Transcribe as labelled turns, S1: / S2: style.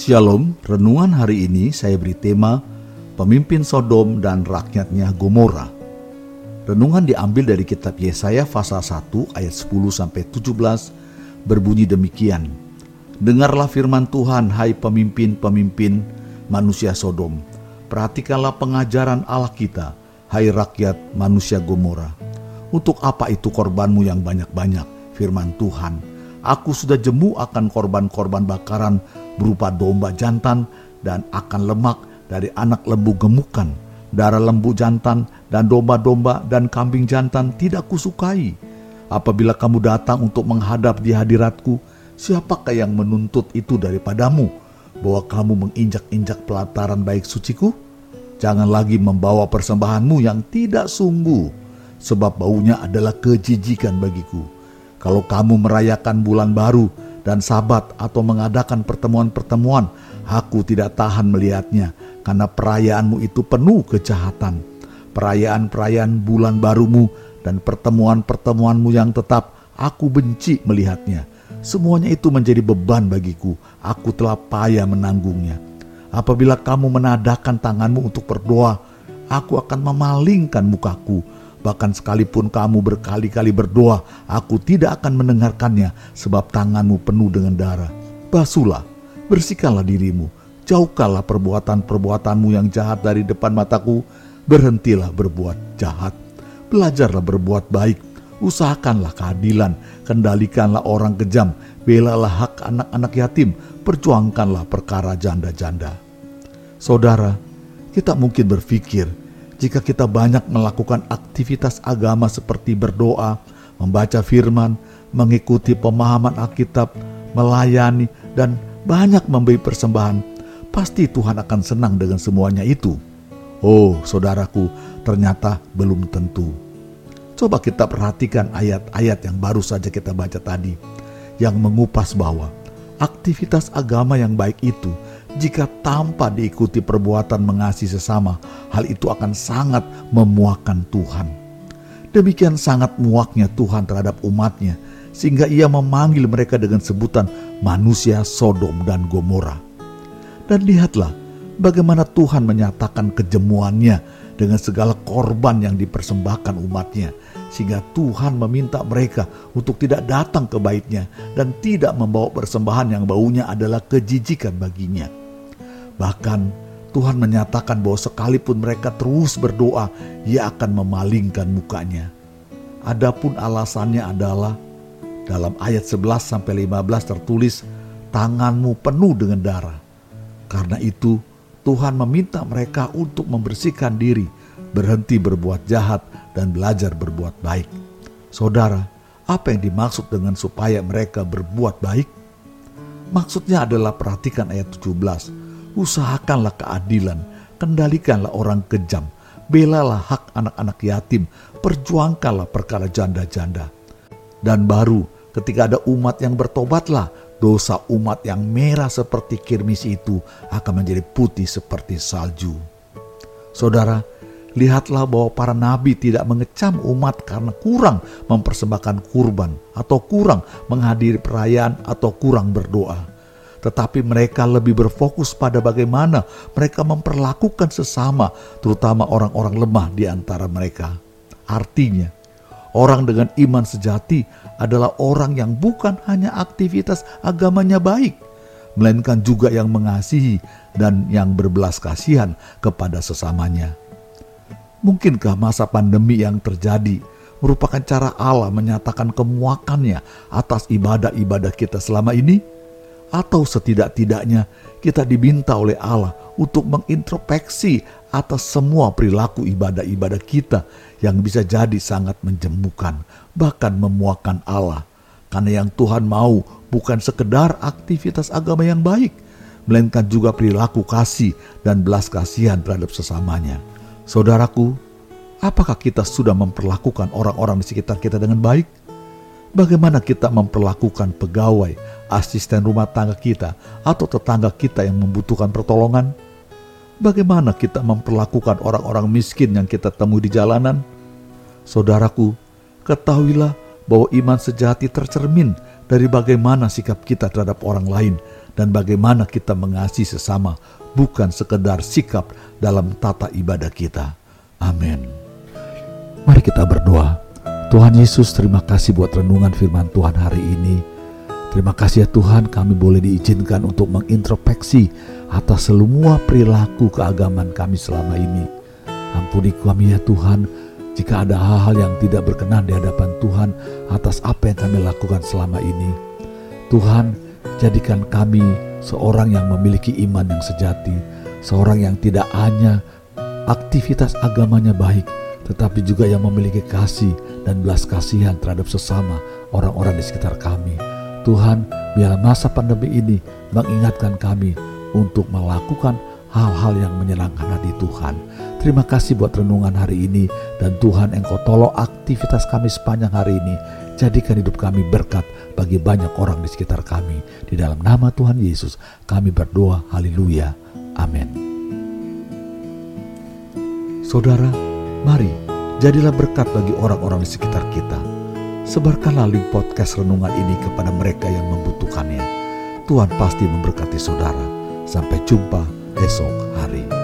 S1: Shalom, renungan hari ini saya beri tema Pemimpin Sodom dan rakyatnya Gomora. Renungan diambil dari kitab Yesaya pasal 1 ayat 10 sampai 17 berbunyi demikian. Dengarlah firman Tuhan hai pemimpin-pemimpin manusia Sodom. Perhatikanlah pengajaran Allah kita, hai rakyat manusia Gomora. Untuk apa itu korbanmu yang banyak-banyak? Firman Tuhan, Aku sudah jemu akan korban-korban bakaran berupa domba jantan dan akan lemak dari anak lembu gemukan. Darah lembu jantan dan domba-domba dan kambing jantan tidak kusukai. Apabila kamu datang untuk menghadap di hadiratku, siapakah yang menuntut itu daripadamu? Bahwa kamu menginjak-injak pelataran baik suciku? Jangan lagi membawa persembahanmu yang tidak sungguh, sebab baunya adalah kejijikan bagiku kalau kamu merayakan bulan baru dan sabat atau mengadakan pertemuan-pertemuan, aku tidak tahan melihatnya karena perayaanmu itu penuh kejahatan. Perayaan-perayaan bulan barumu dan pertemuan-pertemuanmu yang tetap, aku benci melihatnya. Semuanya itu menjadi beban bagiku. Aku telah payah menanggungnya. Apabila kamu menadakan tanganmu untuk berdoa, aku akan memalingkan mukaku Bahkan sekalipun kamu berkali-kali berdoa, aku tidak akan mendengarkannya sebab tanganmu penuh dengan darah. Basuhlah, bersihkanlah dirimu, jauhkanlah perbuatan-perbuatanmu yang jahat dari depan mataku, berhentilah berbuat jahat. Belajarlah berbuat baik, usahakanlah keadilan, kendalikanlah orang kejam, belalah hak anak-anak yatim, perjuangkanlah perkara janda-janda. Saudara, kita mungkin berpikir, jika kita banyak melakukan aktivitas agama seperti berdoa, membaca firman, mengikuti pemahaman Alkitab, melayani, dan banyak memberi persembahan, pasti Tuhan akan senang dengan semuanya itu. Oh, saudaraku, ternyata belum tentu. Coba kita perhatikan ayat-ayat yang baru saja kita baca tadi, yang mengupas bahwa aktivitas agama yang baik itu jika tanpa diikuti perbuatan mengasihi sesama, hal itu akan sangat memuakkan Tuhan. Demikian sangat muaknya Tuhan terhadap umatnya, sehingga ia memanggil mereka dengan sebutan manusia Sodom dan Gomora. Dan lihatlah bagaimana Tuhan menyatakan kejemuannya dengan segala korban yang dipersembahkan umatnya, sehingga Tuhan meminta mereka untuk tidak datang ke baitnya dan tidak membawa persembahan yang baunya adalah kejijikan baginya. Bahkan Tuhan menyatakan bahwa sekalipun mereka terus berdoa, ia akan memalingkan mukanya. Adapun alasannya adalah dalam ayat 11 sampai 15 tertulis tanganmu penuh dengan darah. Karena itu Tuhan meminta mereka untuk membersihkan diri, berhenti berbuat jahat dan belajar berbuat baik. Saudara, apa yang dimaksud dengan supaya mereka berbuat baik? Maksudnya adalah perhatikan ayat 17 usahakanlah keadilan, kendalikanlah orang kejam, belalah hak anak-anak yatim, perjuangkanlah perkara janda-janda. Dan baru ketika ada umat yang bertobatlah, dosa umat yang merah seperti kirmis itu akan menjadi putih seperti salju. Saudara, lihatlah bahwa para nabi tidak mengecam umat karena kurang mempersembahkan kurban atau kurang menghadiri perayaan atau kurang berdoa tetapi mereka lebih berfokus pada bagaimana mereka memperlakukan sesama, terutama orang-orang lemah di antara mereka. Artinya, orang dengan iman sejati adalah orang yang bukan hanya aktivitas agamanya baik, melainkan juga yang mengasihi dan yang berbelas kasihan kepada sesamanya. Mungkinkah masa pandemi yang terjadi merupakan cara Allah menyatakan kemuakannya atas ibadah-ibadah kita selama ini? Atau setidak-tidaknya kita diminta oleh Allah untuk mengintrospeksi atas semua perilaku ibadah-ibadah kita yang bisa jadi sangat menjemukan, bahkan memuakan Allah. Karena yang Tuhan mau bukan sekedar aktivitas agama yang baik, melainkan juga perilaku kasih dan belas kasihan terhadap sesamanya. Saudaraku, apakah kita sudah memperlakukan orang-orang di sekitar kita dengan baik? Bagaimana kita memperlakukan pegawai, asisten rumah tangga kita, atau tetangga kita yang membutuhkan pertolongan? Bagaimana kita memperlakukan orang-orang miskin yang kita temui di jalanan? Saudaraku, ketahuilah bahwa iman sejati tercermin dari bagaimana sikap kita terhadap orang lain dan bagaimana kita mengasihi sesama, bukan sekedar sikap dalam tata ibadah kita. Amin. Mari kita berdoa. Tuhan Yesus, terima kasih buat renungan firman Tuhan hari ini. Terima kasih ya Tuhan kami boleh diizinkan untuk mengintrospeksi atas semua perilaku keagamaan kami selama ini. Ampuni kami ya Tuhan jika ada hal-hal yang tidak berkenan di hadapan Tuhan atas apa yang kami lakukan selama ini. Tuhan, jadikan kami seorang yang memiliki iman yang sejati, seorang yang tidak hanya aktivitas agamanya baik, tetapi juga yang memiliki kasih dan belas kasihan terhadap sesama orang-orang di sekitar kami. Tuhan, biar masa pandemi ini mengingatkan kami untuk melakukan hal-hal yang menyenangkan hati Tuhan. Terima kasih buat renungan hari ini dan Tuhan Engkau tolong aktivitas kami sepanjang hari ini. Jadikan hidup kami berkat bagi banyak orang di sekitar kami. Di dalam nama Tuhan Yesus kami berdoa. Haleluya. Amin. Saudara, mari jadilah berkat bagi orang-orang di sekitar kita Sebarkanlah link podcast renungan ini kepada mereka yang membutuhkannya. Tuhan pasti memberkati saudara. Sampai jumpa esok hari.